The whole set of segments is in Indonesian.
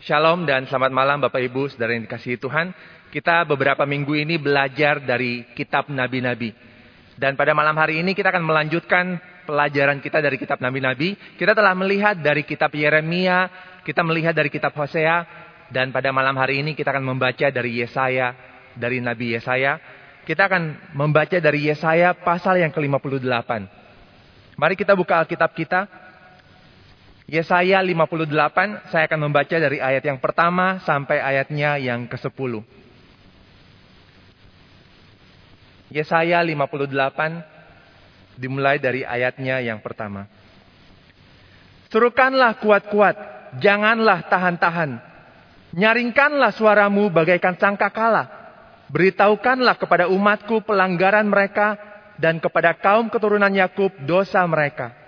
Shalom dan selamat malam Bapak Ibu Saudara yang dikasihi Tuhan. Kita beberapa minggu ini belajar dari kitab Nabi-Nabi. Dan pada malam hari ini kita akan melanjutkan pelajaran kita dari kitab Nabi-Nabi. Kita telah melihat dari kitab Yeremia, kita melihat dari kitab Hosea, dan pada malam hari ini kita akan membaca dari Yesaya, dari Nabi Yesaya. Kita akan membaca dari Yesaya pasal yang ke-58. Mari kita buka Alkitab kita. Yesaya 58, saya akan membaca dari ayat yang pertama sampai ayatnya yang ke-10. Yesaya 58 dimulai dari ayatnya yang pertama. Serukanlah kuat-kuat, janganlah tahan-tahan. Nyaringkanlah suaramu bagaikan sangkakala. Beritahukanlah kepada umatku pelanggaran mereka dan kepada kaum keturunan Yakub dosa mereka.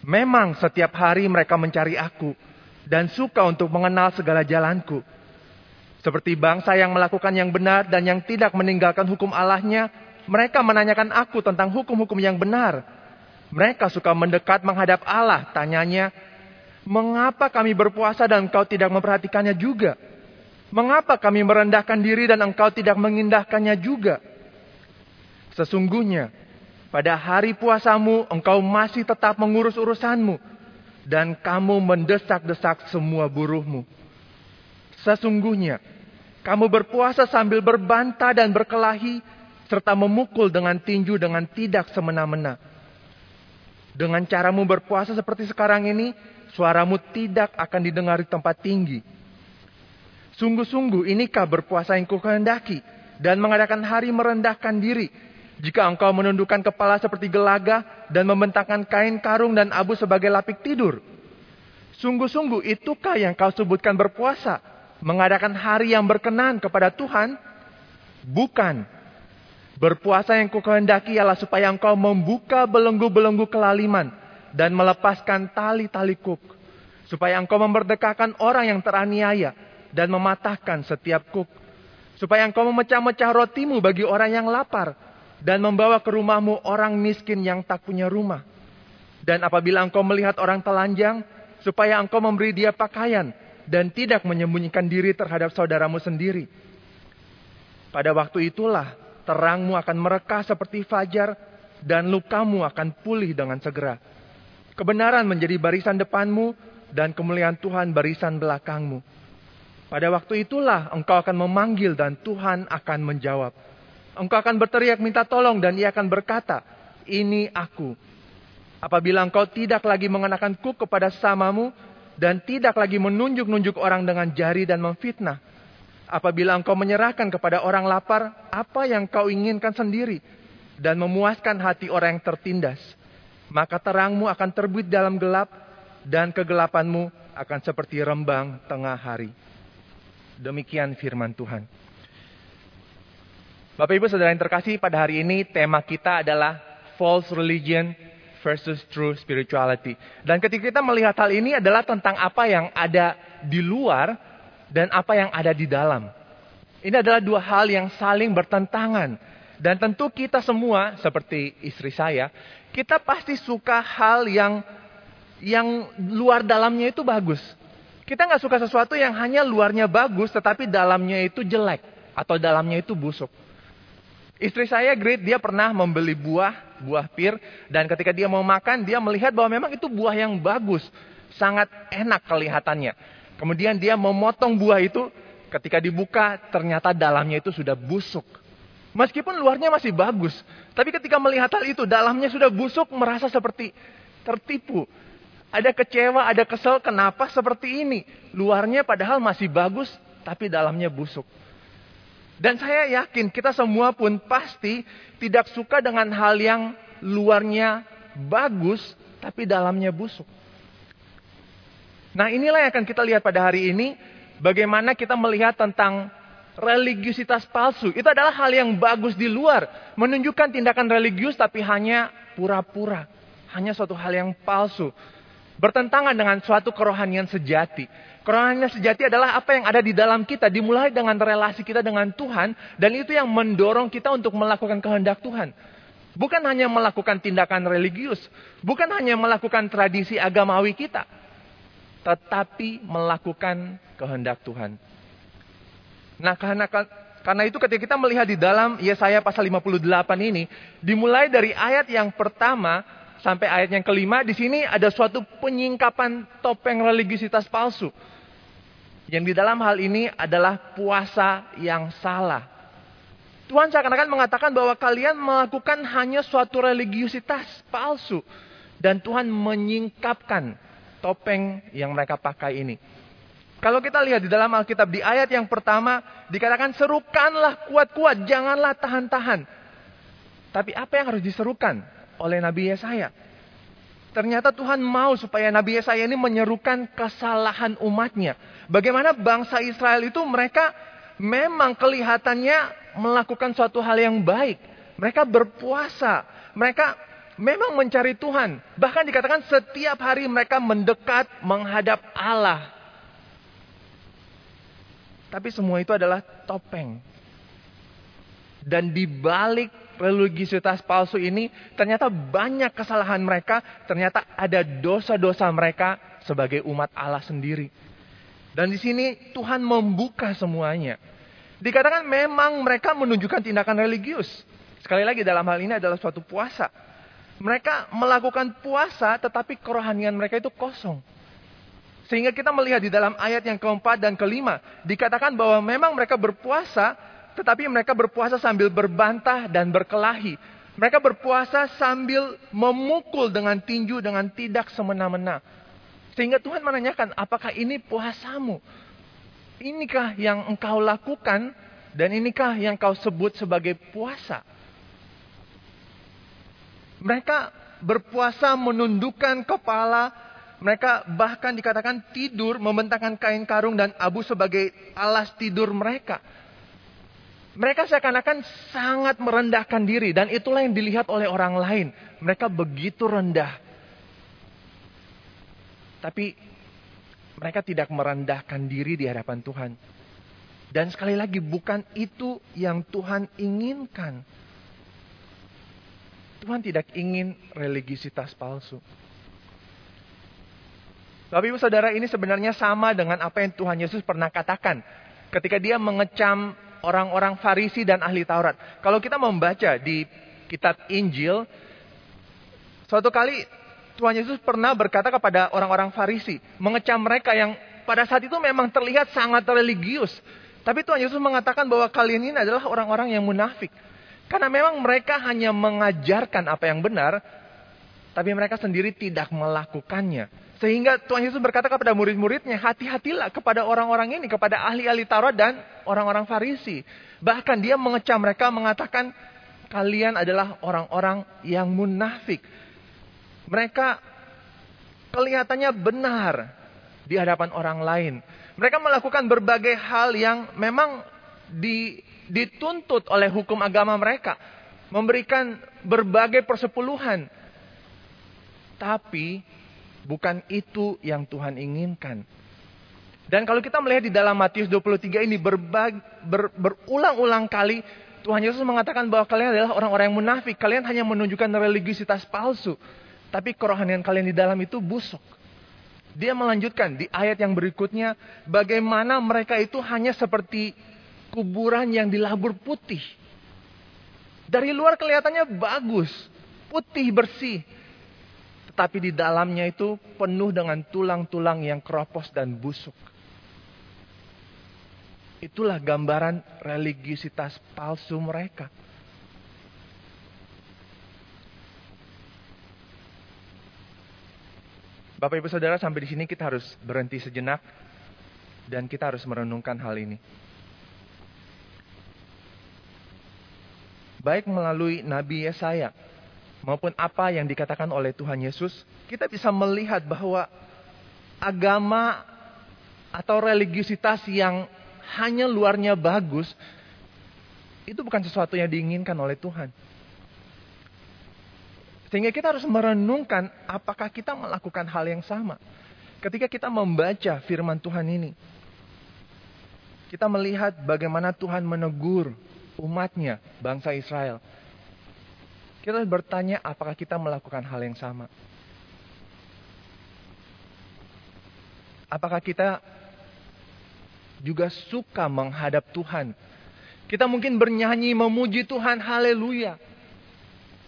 Memang setiap hari mereka mencari aku dan suka untuk mengenal segala jalanku. Seperti bangsa yang melakukan yang benar dan yang tidak meninggalkan hukum Allahnya, mereka menanyakan aku tentang hukum-hukum yang benar. Mereka suka mendekat menghadap Allah, tanyanya, mengapa kami berpuasa dan engkau tidak memperhatikannya juga? Mengapa kami merendahkan diri dan engkau tidak mengindahkannya juga? Sesungguhnya, pada hari puasamu engkau masih tetap mengurus urusanmu. Dan kamu mendesak-desak semua buruhmu. Sesungguhnya kamu berpuasa sambil berbantah dan berkelahi. Serta memukul dengan tinju dengan tidak semena-mena. Dengan caramu berpuasa seperti sekarang ini. Suaramu tidak akan didengar di tempat tinggi. Sungguh-sungguh inikah berpuasa yang kukehendaki. Dan mengadakan hari merendahkan diri jika engkau menundukkan kepala seperti gelaga dan membentangkan kain karung dan abu sebagai lapik tidur. Sungguh-sungguh itukah yang kau sebutkan berpuasa? Mengadakan hari yang berkenan kepada Tuhan? Bukan. Berpuasa yang kukehendaki ialah supaya engkau membuka belenggu-belenggu kelaliman dan melepaskan tali-tali kuk. Supaya engkau memerdekakan orang yang teraniaya dan mematahkan setiap kuk. Supaya engkau memecah-mecah rotimu bagi orang yang lapar dan membawa ke rumahmu orang miskin yang tak punya rumah. Dan apabila engkau melihat orang telanjang, supaya engkau memberi dia pakaian dan tidak menyembunyikan diri terhadap saudaramu sendiri. Pada waktu itulah terangmu akan merekah seperti fajar dan lukamu akan pulih dengan segera. Kebenaran menjadi barisan depanmu dan kemuliaan Tuhan barisan belakangmu. Pada waktu itulah engkau akan memanggil dan Tuhan akan menjawab. Engkau akan berteriak minta tolong dan ia akan berkata, ini aku. Apabila engkau tidak lagi mengenakan kuk kepada samamu dan tidak lagi menunjuk-nunjuk orang dengan jari dan memfitnah. Apabila engkau menyerahkan kepada orang lapar apa yang kau inginkan sendiri dan memuaskan hati orang yang tertindas, maka terangmu akan terbit dalam gelap dan kegelapanmu akan seperti rembang tengah hari. Demikian firman Tuhan. Bapak Ibu Saudara yang terkasih, pada hari ini tema kita adalah false religion versus true spirituality. Dan ketika kita melihat hal ini adalah tentang apa yang ada di luar dan apa yang ada di dalam. Ini adalah dua hal yang saling bertentangan. Dan tentu kita semua, seperti istri saya, kita pasti suka hal yang yang luar dalamnya itu bagus. Kita nggak suka sesuatu yang hanya luarnya bagus, tetapi dalamnya itu jelek atau dalamnya itu busuk. Istri saya great, dia pernah membeli buah, buah pir, dan ketika dia mau makan, dia melihat bahwa memang itu buah yang bagus, sangat enak kelihatannya. Kemudian dia memotong buah itu, ketika dibuka ternyata dalamnya itu sudah busuk. Meskipun luarnya masih bagus, tapi ketika melihat hal itu, dalamnya sudah busuk, merasa seperti tertipu. Ada kecewa, ada kesel, kenapa seperti ini? Luarnya padahal masih bagus, tapi dalamnya busuk. Dan saya yakin kita semua pun pasti tidak suka dengan hal yang luarnya bagus, tapi dalamnya busuk. Nah inilah yang akan kita lihat pada hari ini. Bagaimana kita melihat tentang religiusitas palsu. Itu adalah hal yang bagus di luar. Menunjukkan tindakan religius tapi hanya pura-pura. Hanya suatu hal yang palsu. Bertentangan dengan suatu kerohanian sejati. Kerohanian sejati adalah apa yang ada di dalam kita, dimulai dengan relasi kita dengan Tuhan, dan itu yang mendorong kita untuk melakukan kehendak Tuhan. Bukan hanya melakukan tindakan religius, bukan hanya melakukan tradisi agamawi kita. tetapi melakukan kehendak Tuhan. Nah, karena karena itu ketika kita melihat di dalam Yesaya pasal 58 ini, dimulai dari ayat yang pertama sampai ayat yang kelima, di sini ada suatu penyingkapan topeng religiusitas palsu. Yang di dalam hal ini adalah puasa yang salah. Tuhan seakan-akan mengatakan bahwa kalian melakukan hanya suatu religiusitas palsu. Dan Tuhan menyingkapkan topeng yang mereka pakai ini. Kalau kita lihat di dalam Alkitab di ayat yang pertama dikatakan serukanlah kuat-kuat, janganlah tahan-tahan. Tapi apa yang harus diserukan oleh Nabi Yesaya? Ternyata Tuhan mau supaya Nabi Yesaya ini menyerukan kesalahan umatnya. Bagaimana bangsa Israel itu mereka memang kelihatannya melakukan suatu hal yang baik. Mereka berpuasa. Mereka memang mencari Tuhan. Bahkan dikatakan setiap hari mereka mendekat menghadap Allah. Tapi semua itu adalah topeng. Dan di balik religiusitas palsu ini ternyata banyak kesalahan mereka, ternyata ada dosa-dosa mereka sebagai umat Allah sendiri. Dan di sini Tuhan membuka semuanya. Dikatakan memang mereka menunjukkan tindakan religius. Sekali lagi dalam hal ini adalah suatu puasa. Mereka melakukan puasa tetapi kerohanian mereka itu kosong. Sehingga kita melihat di dalam ayat yang keempat dan kelima. Dikatakan bahwa memang mereka berpuasa tetapi mereka berpuasa sambil berbantah dan berkelahi. Mereka berpuasa sambil memukul dengan tinju dengan tidak semena-mena. Sehingga Tuhan menanyakan, apakah ini puasamu? Inikah yang engkau lakukan dan inikah yang kau sebut sebagai puasa? Mereka berpuasa menundukkan kepala, mereka bahkan dikatakan tidur membentangkan kain karung dan abu sebagai alas tidur mereka. Mereka seakan-akan sangat merendahkan diri dan itulah yang dilihat oleh orang lain. Mereka begitu rendah. Tapi mereka tidak merendahkan diri di hadapan Tuhan. Dan sekali lagi bukan itu yang Tuhan inginkan. Tuhan tidak ingin religiusitas palsu. Bapak ibu saudara ini sebenarnya sama dengan apa yang Tuhan Yesus pernah katakan. Ketika dia mengecam orang-orang Farisi dan ahli Taurat. Kalau kita membaca di kitab Injil, suatu kali Tuhan Yesus pernah berkata kepada orang-orang Farisi, mengecam mereka yang pada saat itu memang terlihat sangat religius. Tapi Tuhan Yesus mengatakan bahwa kalian ini adalah orang-orang yang munafik. Karena memang mereka hanya mengajarkan apa yang benar, tapi mereka sendiri tidak melakukannya. Sehingga Tuhan Yesus berkata kepada murid-muridnya, hati-hatilah kepada orang-orang ini, kepada ahli-ahli Taurat dan orang-orang Farisi. Bahkan dia mengecam mereka mengatakan, kalian adalah orang-orang yang munafik. Mereka kelihatannya benar di hadapan orang lain. Mereka melakukan berbagai hal yang memang di, dituntut oleh hukum agama mereka. Memberikan berbagai persepuluhan. Tapi Bukan itu yang Tuhan inginkan. Dan kalau kita melihat di dalam Matius 23 ini ber, berulang-ulang kali Tuhan Yesus mengatakan bahwa kalian adalah orang-orang yang munafik. Kalian hanya menunjukkan religiusitas palsu. Tapi kerohanian kalian di dalam itu busuk. Dia melanjutkan di ayat yang berikutnya. Bagaimana mereka itu hanya seperti kuburan yang dilabur putih. Dari luar kelihatannya bagus. Putih bersih. Tetapi di dalamnya itu penuh dengan tulang-tulang yang keropos dan busuk. Itulah gambaran religiusitas palsu mereka. Bapak Ibu Saudara sampai di sini kita harus berhenti sejenak dan kita harus merenungkan hal ini. Baik melalui Nabi Yesaya maupun apa yang dikatakan oleh Tuhan Yesus, kita bisa melihat bahwa agama atau religiusitas yang hanya luarnya bagus, itu bukan sesuatu yang diinginkan oleh Tuhan. Sehingga kita harus merenungkan apakah kita melakukan hal yang sama. Ketika kita membaca firman Tuhan ini. Kita melihat bagaimana Tuhan menegur umatnya, bangsa Israel. Kita harus bertanya apakah kita melakukan hal yang sama. Apakah kita juga suka menghadap Tuhan? Kita mungkin bernyanyi memuji Tuhan, haleluya.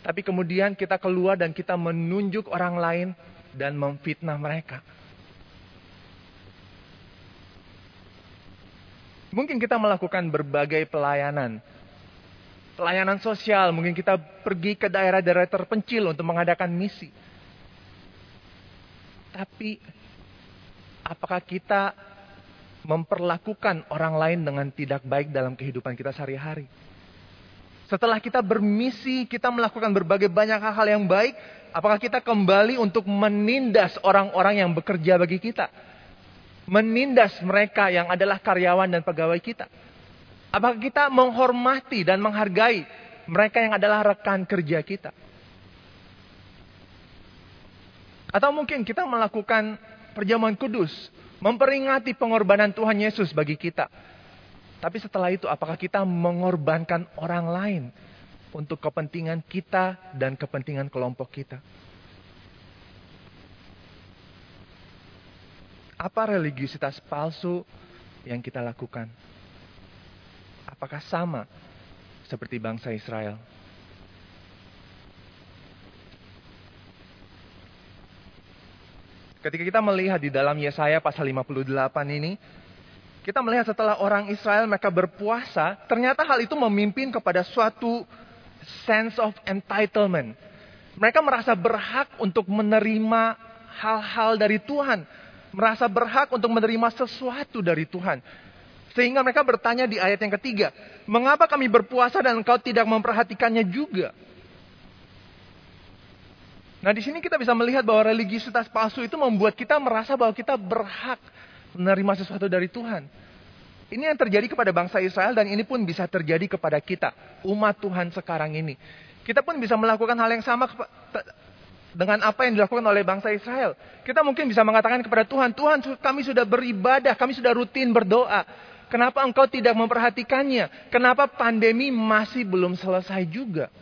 Tapi kemudian kita keluar dan kita menunjuk orang lain dan memfitnah mereka. Mungkin kita melakukan berbagai pelayanan. Pelayanan sosial, mungkin kita pergi ke daerah-daerah terpencil untuk mengadakan misi. Tapi apakah kita memperlakukan orang lain dengan tidak baik dalam kehidupan kita sehari-hari? Setelah kita bermisi, kita melakukan berbagai banyak hal-hal yang baik, apakah kita kembali untuk menindas orang-orang yang bekerja bagi kita? Menindas mereka yang adalah karyawan dan pegawai kita? Apakah kita menghormati dan menghargai mereka yang adalah rekan kerja kita? Atau mungkin kita melakukan perjamuan kudus, memperingati pengorbanan Tuhan Yesus bagi kita. Tapi setelah itu apakah kita mengorbankan orang lain untuk kepentingan kita dan kepentingan kelompok kita? Apa religiusitas palsu yang kita lakukan? Apakah sama seperti bangsa Israel? Ketika kita melihat di dalam Yesaya pasal 58 ini, kita melihat setelah orang Israel mereka berpuasa, ternyata hal itu memimpin kepada suatu sense of entitlement. Mereka merasa berhak untuk menerima hal-hal dari Tuhan, merasa berhak untuk menerima sesuatu dari Tuhan. Sehingga mereka bertanya di ayat yang ketiga, "Mengapa kami berpuasa dan engkau tidak memperhatikannya juga?" Nah, di sini kita bisa melihat bahwa religiusitas palsu itu membuat kita merasa bahwa kita berhak menerima sesuatu dari Tuhan. Ini yang terjadi kepada bangsa Israel dan ini pun bisa terjadi kepada kita, umat Tuhan sekarang ini. Kita pun bisa melakukan hal yang sama dengan apa yang dilakukan oleh bangsa Israel. Kita mungkin bisa mengatakan kepada Tuhan, Tuhan kami sudah beribadah, kami sudah rutin berdoa. Kenapa engkau tidak memperhatikannya? Kenapa pandemi masih belum selesai juga?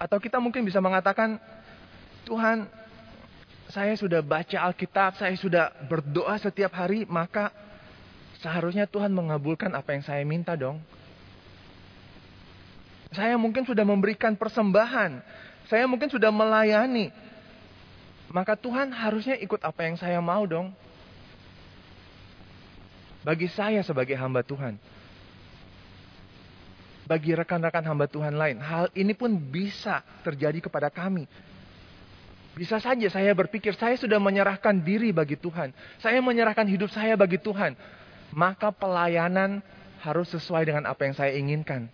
Atau kita mungkin bisa mengatakan, Tuhan saya sudah baca Alkitab, saya sudah berdoa setiap hari, maka seharusnya Tuhan mengabulkan apa yang saya minta dong. Saya mungkin sudah memberikan persembahan, saya mungkin sudah melayani, maka Tuhan harusnya ikut apa yang saya mau dong. Bagi saya sebagai hamba Tuhan. Bagi rekan-rekan hamba Tuhan lain, hal ini pun bisa terjadi kepada kami. Bisa saja saya berpikir saya sudah menyerahkan diri bagi Tuhan. Saya menyerahkan hidup saya bagi Tuhan. Maka pelayanan harus sesuai dengan apa yang saya inginkan.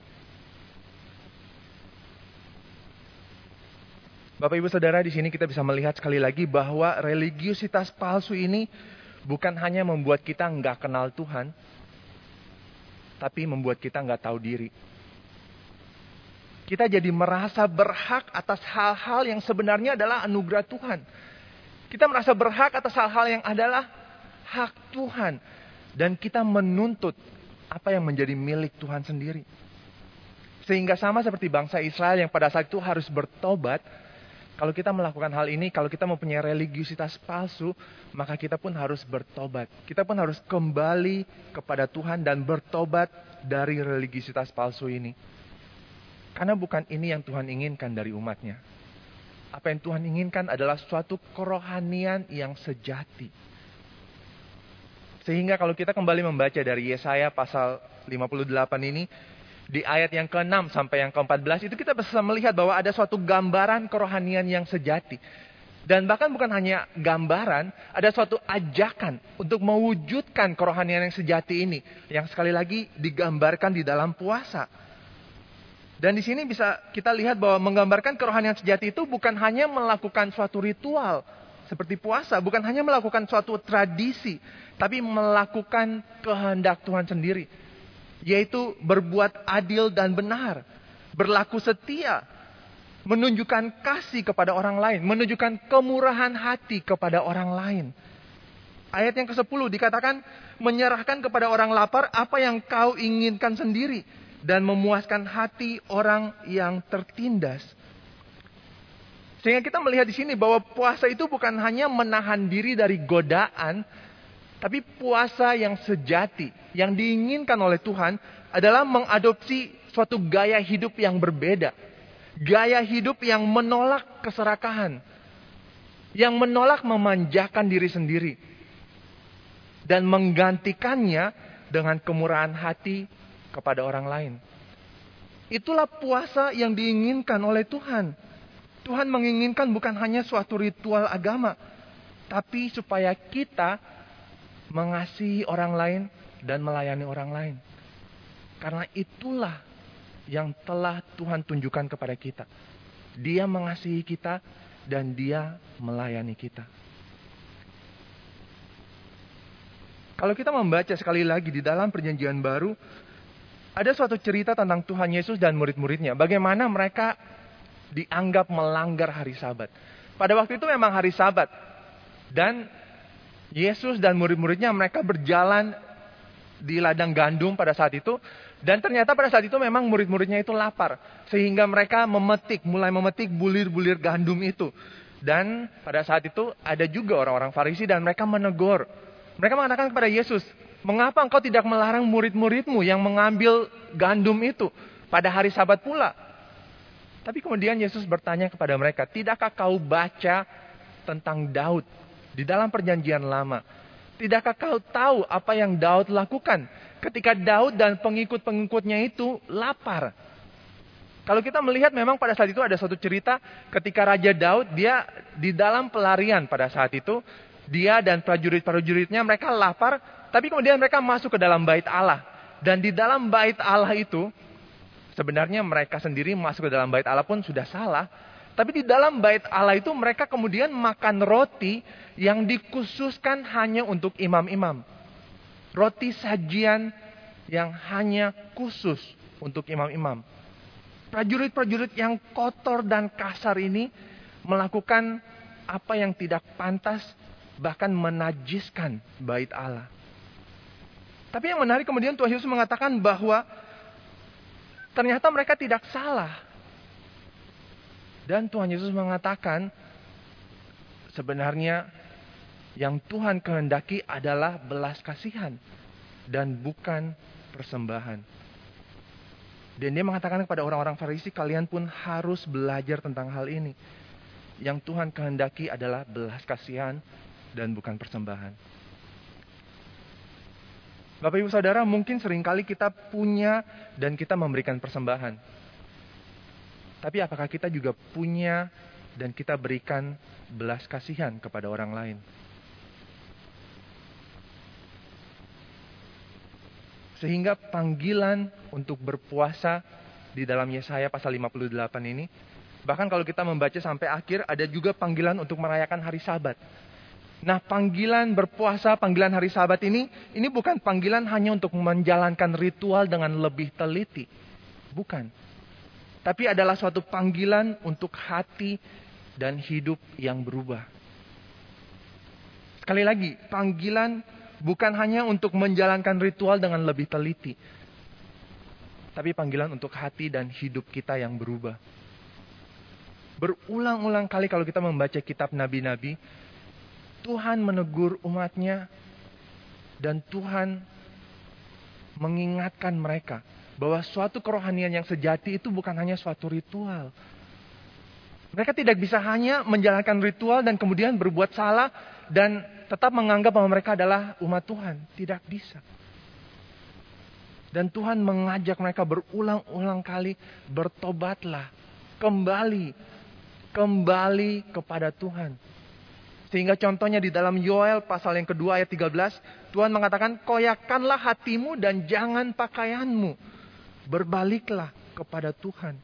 Bapak Ibu Saudara di sini kita bisa melihat sekali lagi bahwa religiusitas palsu ini bukan hanya membuat kita nggak kenal Tuhan, tapi membuat kita nggak tahu diri kita jadi merasa berhak atas hal-hal yang sebenarnya adalah anugerah Tuhan. Kita merasa berhak atas hal-hal yang adalah hak Tuhan. Dan kita menuntut apa yang menjadi milik Tuhan sendiri. Sehingga sama seperti bangsa Israel yang pada saat itu harus bertobat. Kalau kita melakukan hal ini, kalau kita mempunyai religiusitas palsu, maka kita pun harus bertobat. Kita pun harus kembali kepada Tuhan dan bertobat dari religiusitas palsu ini. Karena bukan ini yang Tuhan inginkan dari umatnya. Apa yang Tuhan inginkan adalah suatu kerohanian yang sejati. Sehingga kalau kita kembali membaca dari Yesaya pasal 58 ini, di ayat yang ke-6 sampai yang ke-14 itu kita bisa melihat bahwa ada suatu gambaran kerohanian yang sejati. Dan bahkan bukan hanya gambaran, ada suatu ajakan untuk mewujudkan kerohanian yang sejati ini. Yang sekali lagi digambarkan di dalam puasa. Dan di sini bisa kita lihat bahwa menggambarkan kerohanian sejati itu bukan hanya melakukan suatu ritual seperti puasa, bukan hanya melakukan suatu tradisi, tapi melakukan kehendak Tuhan sendiri, yaitu berbuat adil dan benar, berlaku setia, menunjukkan kasih kepada orang lain, menunjukkan kemurahan hati kepada orang lain. Ayat yang ke-10 dikatakan menyerahkan kepada orang lapar apa yang kau inginkan sendiri dan memuaskan hati orang yang tertindas. Sehingga kita melihat di sini bahwa puasa itu bukan hanya menahan diri dari godaan, tapi puasa yang sejati, yang diinginkan oleh Tuhan adalah mengadopsi suatu gaya hidup yang berbeda. Gaya hidup yang menolak keserakahan. Yang menolak memanjakan diri sendiri. Dan menggantikannya dengan kemurahan hati kepada orang lain. Itulah puasa yang diinginkan oleh Tuhan. Tuhan menginginkan bukan hanya suatu ritual agama, tapi supaya kita mengasihi orang lain dan melayani orang lain. Karena itulah yang telah Tuhan tunjukkan kepada kita. Dia mengasihi kita dan dia melayani kita. Kalau kita membaca sekali lagi di dalam perjanjian baru, ada suatu cerita tentang Tuhan Yesus dan murid-muridnya. Bagaimana mereka dianggap melanggar hari Sabat. Pada waktu itu memang hari Sabat. Dan Yesus dan murid-muridnya mereka berjalan di ladang gandum pada saat itu. Dan ternyata pada saat itu memang murid-muridnya itu lapar. Sehingga mereka memetik, mulai memetik bulir-bulir gandum itu. Dan pada saat itu ada juga orang-orang Farisi dan mereka menegur. Mereka mengatakan kepada Yesus, mengapa engkau tidak melarang murid-muridmu yang mengambil gandum itu pada hari sabat pula? Tapi kemudian Yesus bertanya kepada mereka, tidakkah kau baca tentang Daud di dalam perjanjian lama? Tidakkah kau tahu apa yang Daud lakukan ketika Daud dan pengikut-pengikutnya itu lapar? Kalau kita melihat memang pada saat itu ada satu cerita ketika Raja Daud dia di dalam pelarian pada saat itu dia dan prajurit-prajuritnya mereka lapar tapi kemudian mereka masuk ke dalam bait Allah dan di dalam bait Allah itu Sebenarnya mereka sendiri masuk ke dalam bait Allah pun sudah salah. Tapi di dalam bait Allah itu mereka kemudian makan roti yang dikhususkan hanya untuk imam-imam. Roti sajian yang hanya khusus untuk imam-imam. Prajurit-prajurit yang kotor dan kasar ini melakukan apa yang tidak pantas bahkan menajiskan bait Allah. Tapi yang menarik kemudian Tuhan Yesus mengatakan bahwa Ternyata mereka tidak salah. Dan Tuhan Yesus mengatakan, sebenarnya yang Tuhan kehendaki adalah belas kasihan dan bukan persembahan. Dan dia mengatakan kepada orang-orang Farisi, kalian pun harus belajar tentang hal ini. Yang Tuhan kehendaki adalah belas kasihan dan bukan persembahan. Bapak Ibu Saudara, mungkin sering kali kita punya dan kita memberikan persembahan. Tapi apakah kita juga punya dan kita berikan belas kasihan kepada orang lain? Sehingga panggilan untuk berpuasa di dalam Yesaya pasal 58 ini, bahkan kalau kita membaca sampai akhir, ada juga panggilan untuk merayakan hari sabat. Nah, panggilan berpuasa, panggilan hari Sabat ini, ini bukan panggilan hanya untuk menjalankan ritual dengan lebih teliti. Bukan. Tapi adalah suatu panggilan untuk hati dan hidup yang berubah. Sekali lagi, panggilan bukan hanya untuk menjalankan ritual dengan lebih teliti. Tapi panggilan untuk hati dan hidup kita yang berubah. Berulang-ulang kali kalau kita membaca kitab nabi-nabi, Tuhan menegur umatnya dan Tuhan mengingatkan mereka bahwa suatu kerohanian yang sejati itu bukan hanya suatu ritual. Mereka tidak bisa hanya menjalankan ritual dan kemudian berbuat salah dan tetap menganggap bahwa mereka adalah umat Tuhan. Tidak bisa. Dan Tuhan mengajak mereka berulang-ulang kali bertobatlah, kembali, kembali kepada Tuhan. Sehingga contohnya di dalam Yoel pasal yang kedua ayat 13, Tuhan mengatakan, koyakanlah hatimu dan jangan pakaianmu. Berbaliklah kepada Tuhan.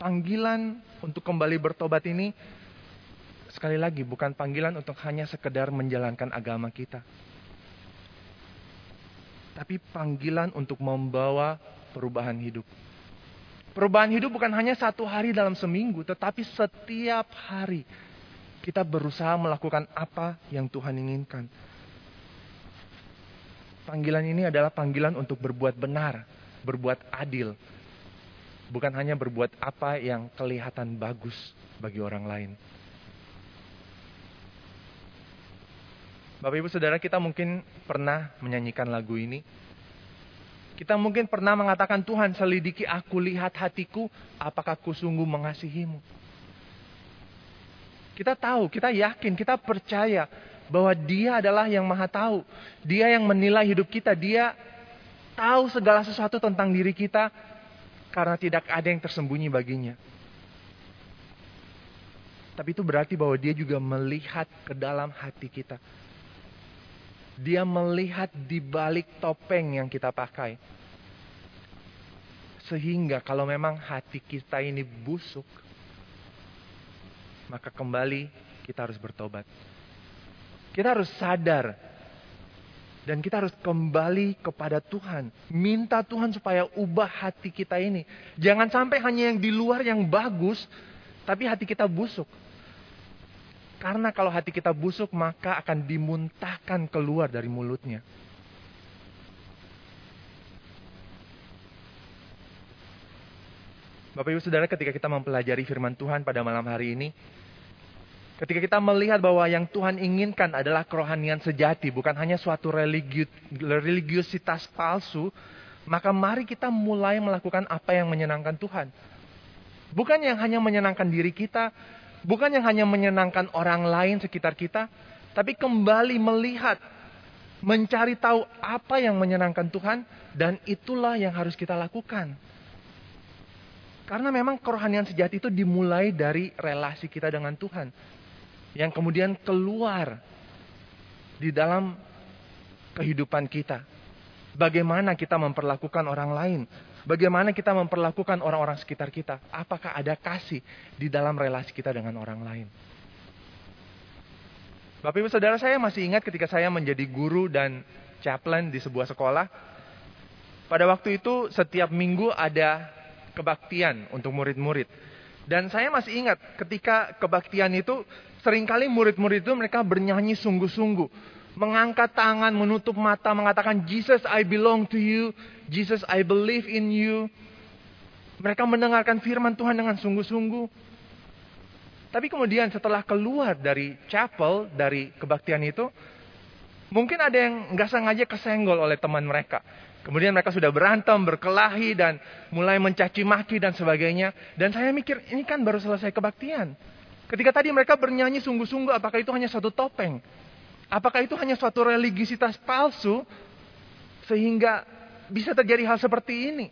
Panggilan untuk kembali bertobat ini, sekali lagi bukan panggilan untuk hanya sekedar menjalankan agama kita. Tapi panggilan untuk membawa perubahan hidup. Perubahan hidup bukan hanya satu hari dalam seminggu, tetapi setiap hari kita berusaha melakukan apa yang Tuhan inginkan. Panggilan ini adalah panggilan untuk berbuat benar, berbuat adil, bukan hanya berbuat apa yang kelihatan bagus bagi orang lain. Bapak Ibu Saudara, kita mungkin pernah menyanyikan lagu ini. Kita mungkin pernah mengatakan, Tuhan selidiki aku, lihat hatiku, apakah ku sungguh mengasihimu. Kita tahu, kita yakin, kita percaya bahwa dia adalah yang maha tahu. Dia yang menilai hidup kita, dia tahu segala sesuatu tentang diri kita, karena tidak ada yang tersembunyi baginya. Tapi itu berarti bahwa dia juga melihat ke dalam hati kita. Dia melihat di balik topeng yang kita pakai. Sehingga kalau memang hati kita ini busuk, maka kembali kita harus bertobat. Kita harus sadar dan kita harus kembali kepada Tuhan. Minta Tuhan supaya ubah hati kita ini. Jangan sampai hanya yang di luar yang bagus, tapi hati kita busuk. Karena kalau hati kita busuk, maka akan dimuntahkan keluar dari mulutnya. Bapak Ibu Saudara, ketika kita mempelajari firman Tuhan pada malam hari ini, ketika kita melihat bahwa yang Tuhan inginkan adalah kerohanian sejati, bukan hanya suatu religius, religiusitas palsu, maka mari kita mulai melakukan apa yang menyenangkan Tuhan. Bukan yang hanya menyenangkan diri kita, Bukan yang hanya menyenangkan orang lain sekitar kita, tapi kembali melihat, mencari tahu apa yang menyenangkan Tuhan, dan itulah yang harus kita lakukan. Karena memang kerohanian sejati itu dimulai dari relasi kita dengan Tuhan. Yang kemudian keluar di dalam kehidupan kita. Bagaimana kita memperlakukan orang lain. Bagaimana kita memperlakukan orang-orang sekitar kita? Apakah ada kasih di dalam relasi kita dengan orang lain? Bapak Ibu Saudara saya masih ingat ketika saya menjadi guru dan chaplain di sebuah sekolah. Pada waktu itu setiap minggu ada kebaktian untuk murid-murid. Dan saya masih ingat ketika kebaktian itu sering kali murid-murid itu mereka bernyanyi sungguh-sungguh mengangkat tangan, menutup mata, mengatakan, Jesus, I belong to you. Jesus, I believe in you. Mereka mendengarkan firman Tuhan dengan sungguh-sungguh. Tapi kemudian setelah keluar dari chapel, dari kebaktian itu, mungkin ada yang nggak sengaja kesenggol oleh teman mereka. Kemudian mereka sudah berantem, berkelahi, dan mulai mencaci maki dan sebagainya. Dan saya mikir, ini kan baru selesai kebaktian. Ketika tadi mereka bernyanyi sungguh-sungguh, apakah itu hanya satu topeng? Apakah itu hanya suatu religisitas palsu sehingga bisa terjadi hal seperti ini?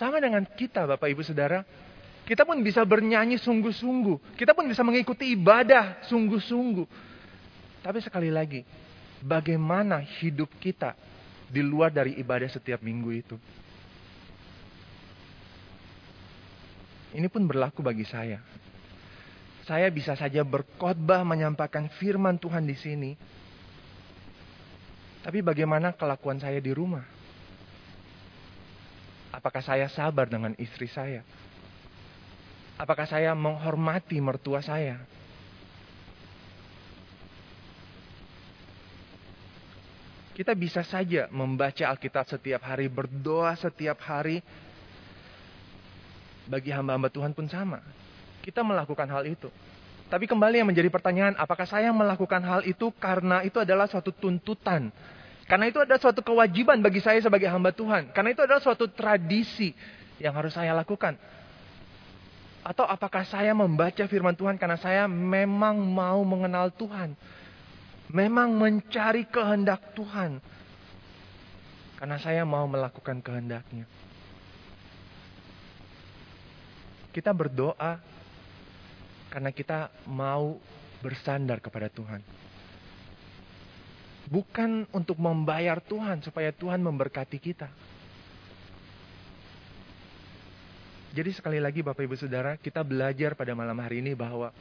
Sama dengan kita Bapak Ibu Saudara, kita pun bisa bernyanyi sungguh-sungguh. Kita pun bisa mengikuti ibadah sungguh-sungguh. Tapi sekali lagi, bagaimana hidup kita di luar dari ibadah setiap minggu itu? Ini pun berlaku bagi saya saya bisa saja berkhotbah menyampaikan firman Tuhan di sini. Tapi bagaimana kelakuan saya di rumah? Apakah saya sabar dengan istri saya? Apakah saya menghormati mertua saya? Kita bisa saja membaca Alkitab setiap hari, berdoa setiap hari. Bagi hamba-hamba Tuhan pun sama kita melakukan hal itu. Tapi kembali yang menjadi pertanyaan, apakah saya melakukan hal itu karena itu adalah suatu tuntutan? Karena itu adalah suatu kewajiban bagi saya sebagai hamba Tuhan. Karena itu adalah suatu tradisi yang harus saya lakukan. Atau apakah saya membaca firman Tuhan karena saya memang mau mengenal Tuhan. Memang mencari kehendak Tuhan. Karena saya mau melakukan kehendaknya. Kita berdoa karena kita mau bersandar kepada Tuhan. Bukan untuk membayar Tuhan supaya Tuhan memberkati kita. Jadi sekali lagi Bapak Ibu Saudara, kita belajar pada malam hari ini bahwa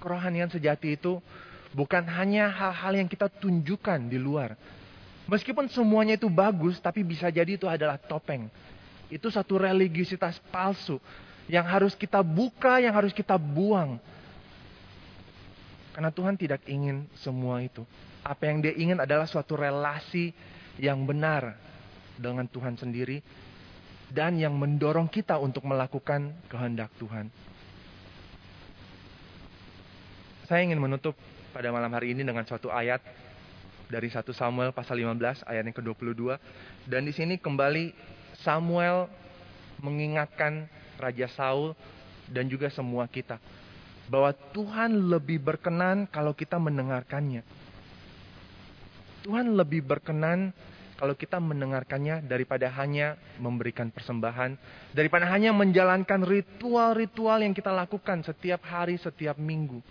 kerohanian sejati itu bukan hanya hal-hal yang kita tunjukkan di luar. Meskipun semuanya itu bagus, tapi bisa jadi itu adalah topeng. Itu satu religiusitas palsu yang harus kita buka, yang harus kita buang. Karena Tuhan tidak ingin semua itu. Apa yang dia ingin adalah suatu relasi yang benar dengan Tuhan sendiri. dan yang mendorong kita untuk melakukan kehendak Tuhan. Saya ingin menutup pada malam hari ini dengan suatu ayat dari 1 Samuel pasal 15 ayat yang ke-22 dan di sini kembali Samuel mengingatkan Raja Saul dan juga semua kita bahwa Tuhan lebih berkenan kalau kita mendengarkannya. Tuhan lebih berkenan kalau kita mendengarkannya daripada hanya memberikan persembahan, daripada hanya menjalankan ritual-ritual yang kita lakukan setiap hari, setiap minggu.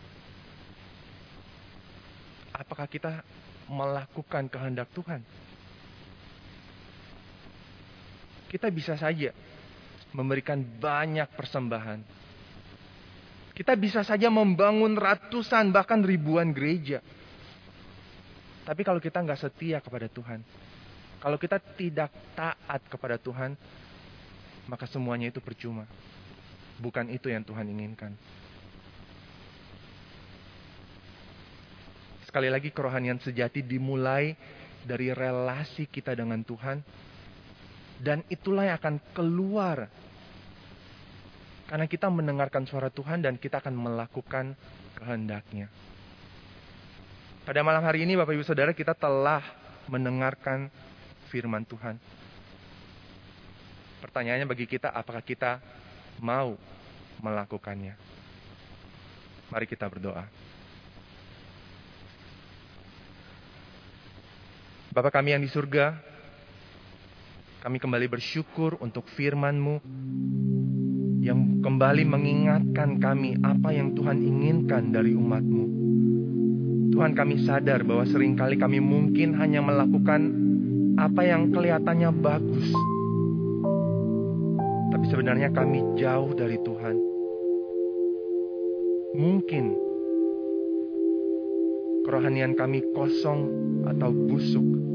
Apakah kita melakukan kehendak Tuhan? Kita bisa saja memberikan banyak persembahan. Kita bisa saja membangun ratusan bahkan ribuan gereja. Tapi kalau kita nggak setia kepada Tuhan, kalau kita tidak taat kepada Tuhan, maka semuanya itu percuma. Bukan itu yang Tuhan inginkan. Sekali lagi kerohanian sejati dimulai dari relasi kita dengan Tuhan. Dan itulah yang akan keluar. Karena kita mendengarkan suara Tuhan dan kita akan melakukan kehendaknya. Pada malam hari ini Bapak Ibu Saudara kita telah mendengarkan firman Tuhan. Pertanyaannya bagi kita apakah kita mau melakukannya? Mari kita berdoa. Bapak kami yang di surga, kami kembali bersyukur untuk firman-Mu yang kembali mengingatkan kami apa yang Tuhan inginkan dari umat-Mu. Tuhan kami sadar bahwa sering kali kami mungkin hanya melakukan apa yang kelihatannya bagus. Tapi sebenarnya kami jauh dari Tuhan. Mungkin kerohanian kami kosong atau busuk.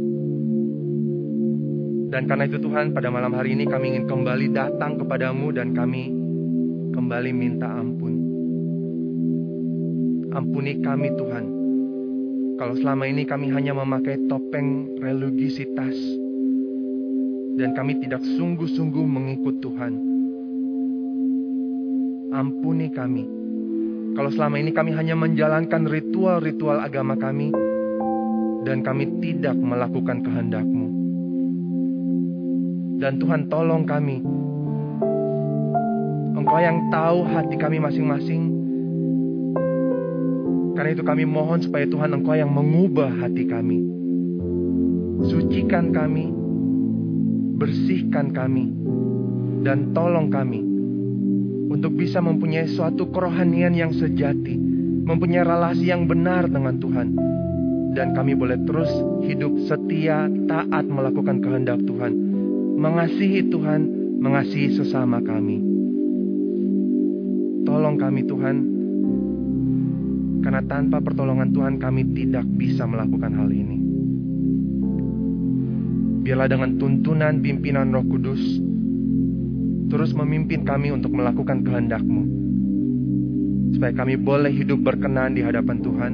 Dan karena itu Tuhan pada malam hari ini kami ingin kembali datang kepadamu dan kami kembali minta ampun. Ampuni kami Tuhan kalau selama ini kami hanya memakai topeng religiositas dan kami tidak sungguh-sungguh mengikut Tuhan. Ampuni kami. Kalau selama ini kami hanya menjalankan ritual-ritual agama kami dan kami tidak melakukan kehendak-Mu. Dan Tuhan tolong kami. Engkau yang tahu hati kami masing-masing karena itu kami mohon supaya Tuhan Engkau yang mengubah hati kami. Sucikan kami, bersihkan kami, dan tolong kami untuk bisa mempunyai suatu kerohanian yang sejati, mempunyai relasi yang benar dengan Tuhan. Dan kami boleh terus hidup setia, taat melakukan kehendak Tuhan. Mengasihi Tuhan, mengasihi sesama kami. Tolong kami Tuhan, karena tanpa pertolongan Tuhan kami tidak bisa melakukan hal ini. Biarlah dengan tuntunan pimpinan roh kudus, terus memimpin kami untuk melakukan kehendak-Mu. Supaya kami boleh hidup berkenan di hadapan Tuhan.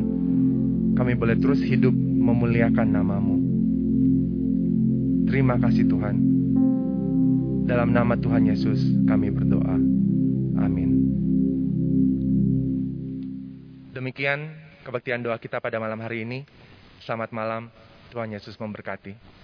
Kami boleh terus hidup memuliakan namamu. Terima kasih Tuhan. Dalam nama Tuhan Yesus kami berdoa. Amin. Demikian kebaktian doa kita pada malam hari ini. Selamat malam, Tuhan Yesus memberkati.